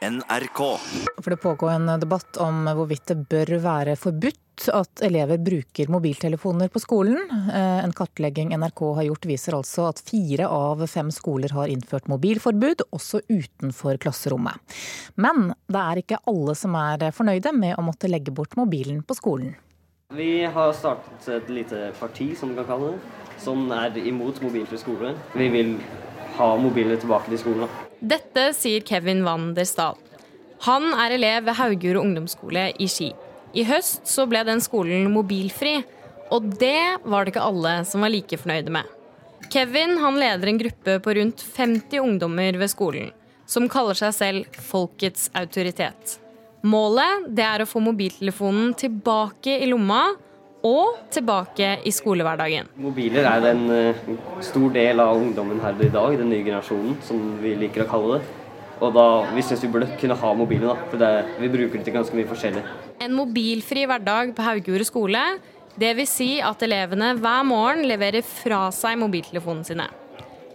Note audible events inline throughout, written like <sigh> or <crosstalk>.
NRK. For det pågår en debatt om hvorvidt det bør være forbudt at elever bruker mobiltelefoner på skolen. Eh, en kartlegging NRK har gjort viser altså at fire av fem skoler har innført mobilforbud, også utenfor klasserommet. Men det er ikke alle som er fornøyde med å måtte legge bort mobilen på skolen. Vi har startet et lite parti, som vi kan kalle det, som er imot mobilfri skole. Vi vil ha mobilene tilbake til skolen. Dette sier Kevin Van der Stahl. Han er elev ved Haugur ungdomsskole i Ski. I høst så ble den skolen mobilfri, og det var det ikke alle som var like fornøyde med. Kevin han leder en gruppe på rundt 50 ungdommer ved skolen, som kaller seg selv Folkets autoritet. Målet det er å få mobiltelefonen tilbake i lomma og tilbake i skolehverdagen. Mobiler er en uh, stor del av ungdommen her i dag, den nye generasjonen, som vi liker å kalle det. Og da, vi syns vi burde kunne ha mobilen, da, for det, vi bruker det til ganske mye forskjellig. En mobilfri hverdag på Haugordet skole, det vil si at elevene hver morgen leverer fra seg mobiltelefonene sine.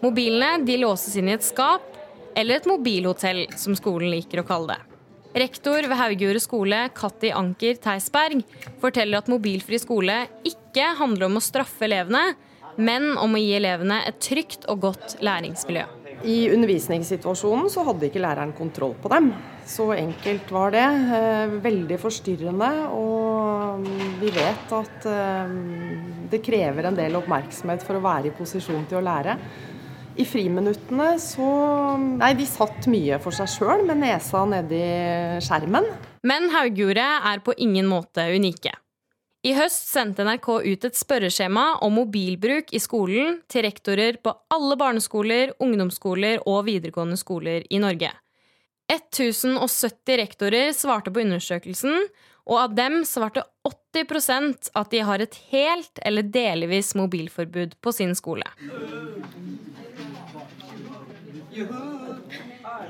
Mobilene de låses inn i et skap, eller et mobilhotell, som skolen liker å kalle det. Rektor ved Haugordet skole, Katti Anker Theisberg, forteller at mobilfri skole ikke handler om å straffe elevene, men om å gi elevene et trygt og godt læringsmiljø. I undervisningssituasjonen så hadde ikke læreren kontroll på dem. Så enkelt var det. Eh, veldig forstyrrende, og vi vet at eh, det krever en del oppmerksomhet for å være i posisjon til å lære. I friminuttene så Nei, de satt mye for seg sjøl med nesa nedi skjermen. Men Haugjordet er på ingen måte unike. I høst sendte NRK ut et spørreskjema om mobilbruk i skolen til rektorer på alle barneskoler, ungdomsskoler og videregående skoler i Norge. 1070 rektorer svarte på undersøkelsen, og av dem svarte 80% at de har et helt eller delvis mobilforbud på sin skole.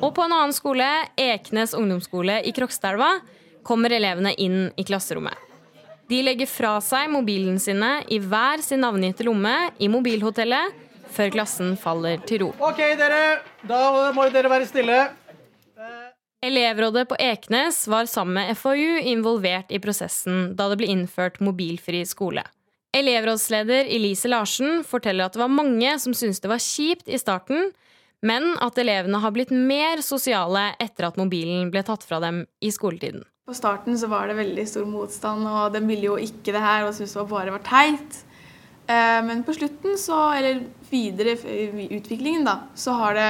Og på en annen skole, Eknes ungdomsskole i Krokstadelva, kommer elevene inn i klasserommet. De legger fra seg mobilen sine i hver sin navngitte lomme i mobilhotellet før klassen faller til ro. Ok, dere. Da må dere være stille. Elevrådet på Eknes var sammen med FAU involvert i prosessen da det ble innført mobilfri skole. Elevrådsleder Elise Larsen forteller at det var mange som syntes det var kjipt i starten, men at elevene har blitt mer sosiale etter at mobilen ble tatt fra dem i skoletiden. På starten så var det veldig stor motstand, og de ville jo ikke det her og syntes det bare var teit. Eh, men på slutten, så, eller videre i utviklingen, da, så har det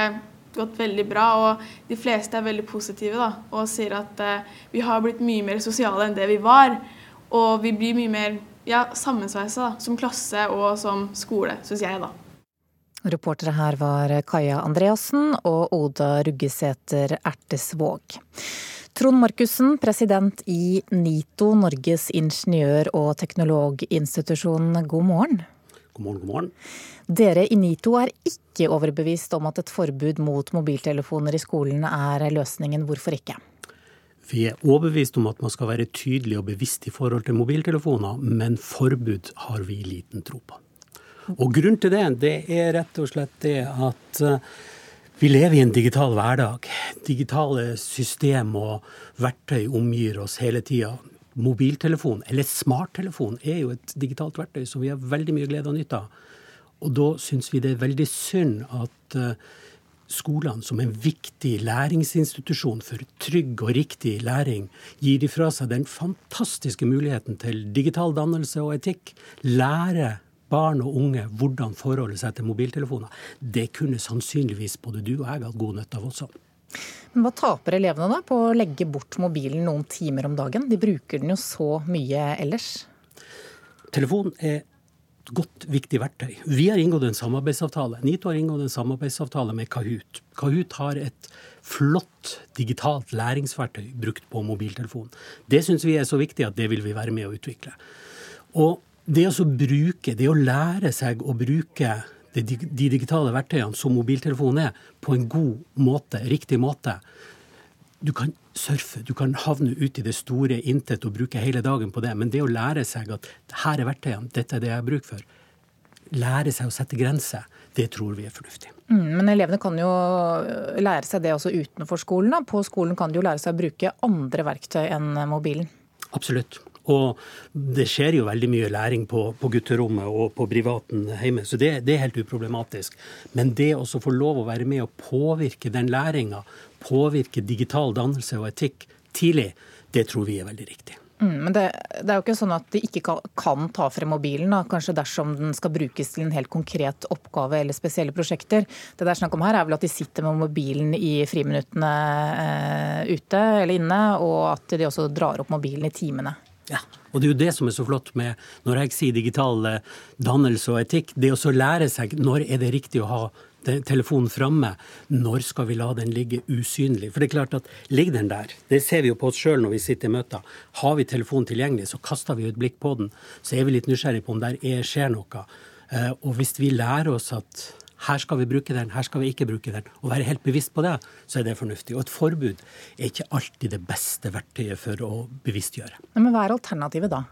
gått veldig bra. Og de fleste er veldig positive da, og sier at eh, vi har blitt mye mer sosiale enn det vi var. Og vi blir mye mer ja, sammensveisa som klasse og som skole, syns jeg, da. Reportere her var Kaja Andreassen og Oda Ruggesæter Ertesvåg. Trond Markussen, president i NITO, Norges ingeniør- og teknologinstitusjon, god morgen. God morgen, god morgen. Dere i NITO er ikke overbevist om at et forbud mot mobiltelefoner i skolen er løsningen. Hvorfor ikke? Vi er overbevist om at man skal være tydelig og bevisst i forhold til mobiltelefoner, men forbud har vi liten tro på. Og grunnen til det, det er rett og slett det at eh, vi lever i en digital hverdag. Digitale system og verktøy omgir oss hele tida. Mobiltelefon, eller smarttelefon, er jo et digitalt verktøy som vi har veldig mye glede og nytte av. Og da syns vi det er veldig synd at eh, skolene, som en viktig læringsinstitusjon for trygg og riktig læring, gir ifra seg den fantastiske muligheten til digital dannelse og etikk. Lære barn og unge hvordan forholde seg til mobiltelefoner. Det kunne sannsynligvis både du og jeg hatt god nytte av også. Men Hva taper elevene da på å legge bort mobilen noen timer om dagen? De bruker den jo så mye ellers. Telefon er et godt, viktig verktøy. Vi har inngått en samarbeidsavtale. NITO har inngått en samarbeidsavtale med Kahoot. Kahoot har et flott digitalt læringsverktøy brukt på mobiltelefon. Det syns vi er så viktig at det vil vi være med å utvikle. Og det å bruke, det å lære seg å bruke de digitale verktøyene som mobiltelefonen er, på en god måte, riktig måte. Du kan surfe, du kan havne ut i det store intet og bruke hele dagen på det, men det å lære seg at her er verktøyene, dette er det jeg har bruk for, lære seg å sette grenser, det tror vi er fornuftig. Mm, men elevene kan jo lære seg det også utenfor skolen. Da. På skolen kan de jo lære seg å bruke andre verktøy enn mobilen. Absolutt. Og det skjer jo veldig mye læring på, på gutterommet og på privaten hjemme, så det, det, er helt uproblematisk. Men det å få lov å være med og påvirke den læringa, påvirke digital dannelse og etikk tidlig, det tror vi er veldig riktig. Mm, men det, det, er jo ikke sånn at de ikke kan, kan ta frem mobilen, da. kanskje dersom den skal brukes til en helt konkret oppgave eller spesielle prosjekter. Det det er snakk om her er vel at de sitter med mobilen i friminuttene eh, ute eller inne, og at de også drar opp mobilen i timene. Ja, og det er jo det som er så flott med når jeg sier digital eh, dannelse og etikk. Det å så lære seg når er det riktig å ha telefonen framme, når skal vi la den ligge usynlig? For det er klart at ligger den der, det ser vi jo på oss sjøl når vi sitter i møter. Har vi telefonen tilgjengelig, så kaster vi et blikk på den. Så er vi litt nysgjerrig på om der er, skjer noe. Eh, og hvis vi lærer oss at her skal vi bruke den, her skal vi ikke bruke den, og være helt bevisst på det, så er det fornuftig. Og et forbud er ikke alltid det beste verktøyet for å bevisstgjøre. Men hva er alternativet da?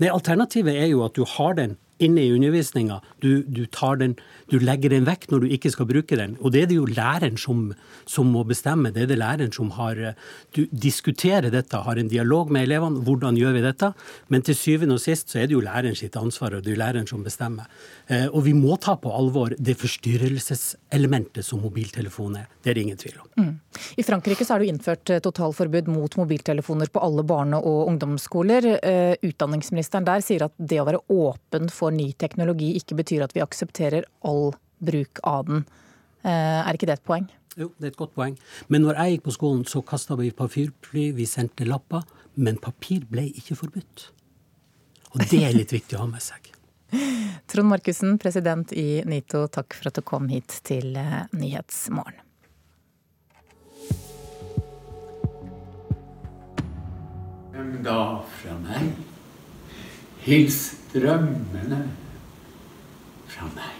Nei, Alternativet er jo at du har den inne i undervisninga. Du, du, du, legger den vekk når du ikke skal bruke den. Og det er det jo læreren som, som må bestemme. Det er det læreren som har Du diskuterer dette, har en dialog med elevene. Hvordan gjør vi dette? Men til syvende og sist så er det jo læreren sitt ansvar, og det er jo læreren som bestemmer. Eh, og vi må ta på alvor det forstyrrelseselementet som mobiltelefon er. Det er det ingen tvil om. Mm. I Frankrike så er det innført eh, totalforbud mot mobiltelefoner på alle barne- og ungdomsskoler. Eh, utdanningsministeren der sier at det å være åpen for ny teknologi ikke betyr at vi aksepterer all bruk av den. Er ikke det et poeng? Jo, det er et godt poeng. Men når jeg gikk på skolen, så kasta vi papirfly, vi sendte lapper. Men papir ble ikke forbudt. Og det er litt viktig å ha med seg. <laughs> Trond Markussen, president i NITO, takk for at du kom hit til eh, Nyhetsmorgen. Hvem ga fra meg? Hils drømmene fra meg.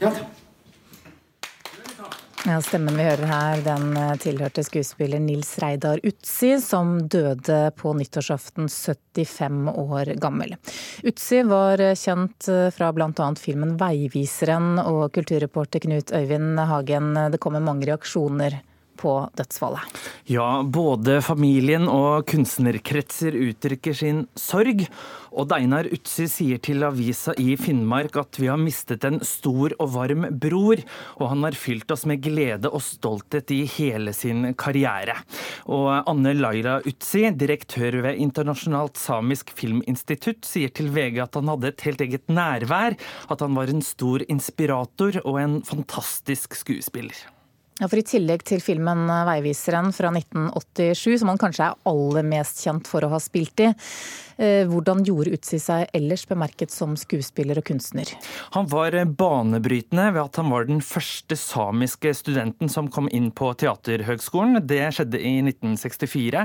Ja takk. Ja, stemmen vi hører her, den eh, tilhørte skuespiller Nils Reidar Utsi, som døde på nyttårsaften 75 år gammel. Utsi var kjent eh, fra bl.a. filmen 'Veiviseren', og kulturreporter Knut Øyvind Hagen, det kommer mange reaksjoner på dødsfallet. Ja, både familien og kunstnerkretser uttrykker sin sorg. Og Deinar Utsi sier til avisa i Finnmark at vi har mistet en stor og varm bror, og han har fylt oss med glede og stolthet i hele sin karriere. Og Anne Laila Utsi, direktør ved Internasjonalt samisk filminstitutt, sier til VG at han hadde et helt eget nærvær, at han var en stor inspirator og en fantastisk skuespiller. Ja, for I tillegg til filmen 'Veiviseren' fra 1987, som han kanskje er aller mest kjent for å ha spilt i, Eh, hvordan gjorde Utsi seg ellers bemerket som skuespiller og kunstner? Han var banebrytende ved at han var den første samiske studenten som kom inn på Teaterhøgskolen. Det skjedde i 1964.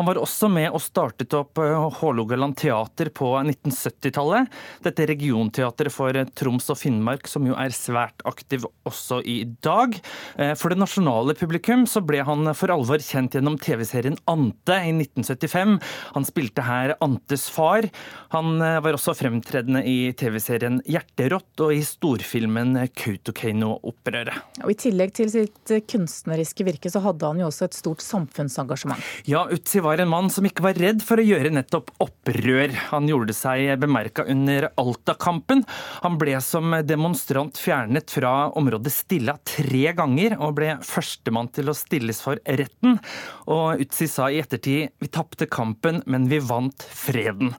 Han var også med og startet opp eh, Hålogaland teater på 1970-tallet. Dette regionteatret for Troms og Finnmark, som jo er svært aktiv også i dag. Eh, for det nasjonale publikum så ble han for alvor kjent gjennom TV-serien Ante i 1975. Han spilte her Antes far. Han eh, var også fremtredende i TV-serien Hjerterått og i storfilmen Kautokeino-opprøret. Og I tillegg til sitt kunstneriske virke, så hadde han jo også et stort samfunnsengasjement. Ja, Utsi var en mann som ikke var redd for å gjøre nettopp opprør. Han gjorde seg bemerka under Alta-kampen. Han ble som demonstrant fjernet fra området Stilla tre ganger, og ble førstemann til å stilles for retten. Og Utsi sa i ettertid vi tapte kampen, men vi vant freden.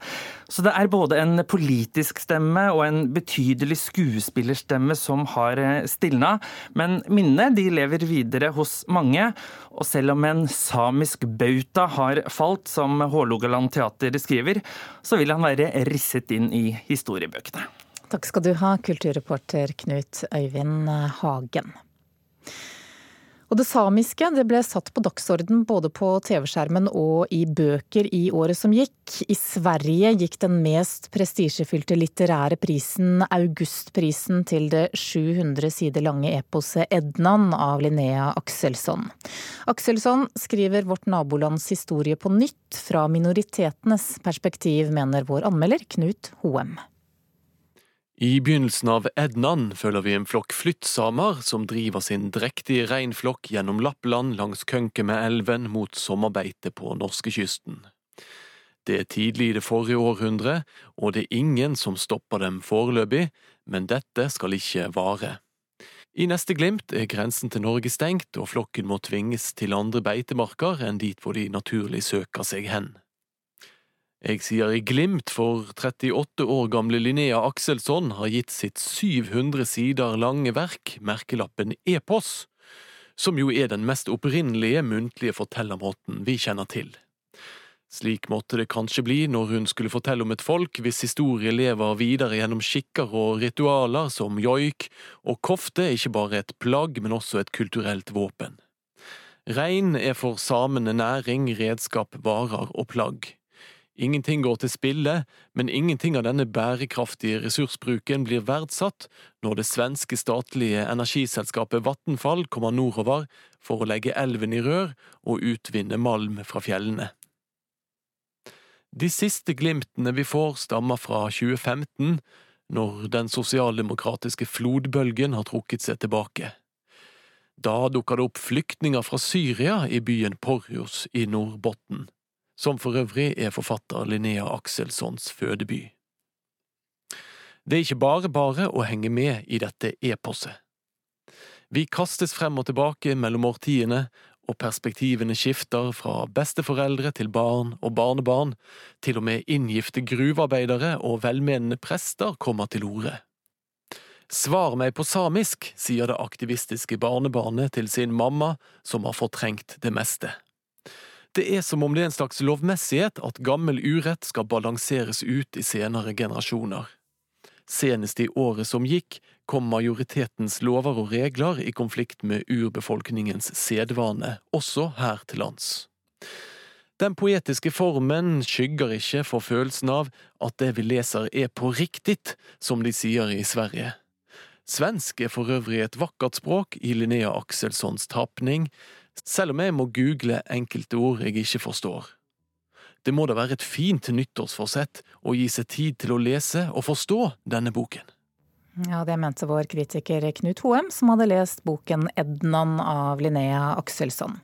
Så det er både en politisk stemme og en betydelig skuespillerstemme som har eh, stilna. Men minnene de lever videre hos mange. Og selv om en samisk bauta har falt, som Hålogaland teater skriver, så vil han være risset inn i historiebøkene. Takk skal du ha, kulturreporter Knut Øyvind Hagen. Og det samiske det ble satt på dagsorden både på TV-skjermen og i bøker i året som gikk. I Sverige gikk den mest prestisjefylte litterære prisen, Augustprisen, til det 700 sider lange eposet Ednan av Linnea Axelsson. Axelsson skriver vårt nabolands historie på nytt fra minoritetenes perspektiv, mener vår anmelder Knut Hoem. I begynnelsen av Ednan følger vi en flokk flyttsamer som driver sin drektige reinflokk gjennom Lappland langs Kønkemeelven mot sommerbeite på norskekysten. Det er tidlig i det forrige århundre, og det er ingen som stopper dem foreløpig, men dette skal ikke vare. I neste glimt er grensen til Norge stengt, og flokken må tvinges til andre beitemarker enn dit hvor de naturlig søker seg hen. Jeg sier i glimt, for 38 år gamle Linnea Akselsson har gitt sitt 700 sider lange verk, merkelappen Epos, som jo er den mest opprinnelige muntlige fortellermåten vi kjenner til. Slik måtte det kanskje bli når hun skulle fortelle om et folk hvis historie lever videre gjennom skikker og ritualer som joik, og kofte er ikke bare et plagg, men også et kulturelt våpen. Rein er for samene næring, redskap, varer og plagg. Ingenting går til spille, men ingenting av denne bærekraftige ressursbruken blir verdsatt når det svenske statlige energiselskapet Vattenfall kommer nordover for å legge elven i rør og utvinne malm fra fjellene. De siste glimtene vi får, stammer fra 2015, når den sosialdemokratiske flodbølgen har trukket seg tilbake. Da dukker det opp flyktninger fra Syria i byen Porjos i Nordbotten som for øvrig er forfatter Linnea Akselssons fødeby. Det er ikke bare bare å henge med i dette eposet. Vi kastes frem og tilbake mellom årtiene, og perspektivene skifter fra besteforeldre til barn og barnebarn, til og med inngifte gruvearbeidere og velmenende prester kommer til orde. Svar meg på samisk, sier det aktivistiske barnebarnet til sin mamma, som har fortrengt det meste. Det er som om det er en slags lovmessighet at gammel urett skal balanseres ut i senere generasjoner. Senest i året som gikk, kom majoritetens lover og regler i konflikt med urbefolkningens sedvane, også her til lands. Den poetiske formen skygger ikke for følelsen av at det vi leser er på riktig, som de sier i Sverige. Svensk er for øvrig et vakkert språk i Linnea Akselssons tapning, selv om jeg må google enkelte ord jeg ikke forstår. Det må da være et fint nyttårsforsett å gi seg tid til å lese og forstå denne boken. Ja, Det mente vår kritiker Knut Hoem, som hadde lest boken 'Ednan' av Linnea Akselsson.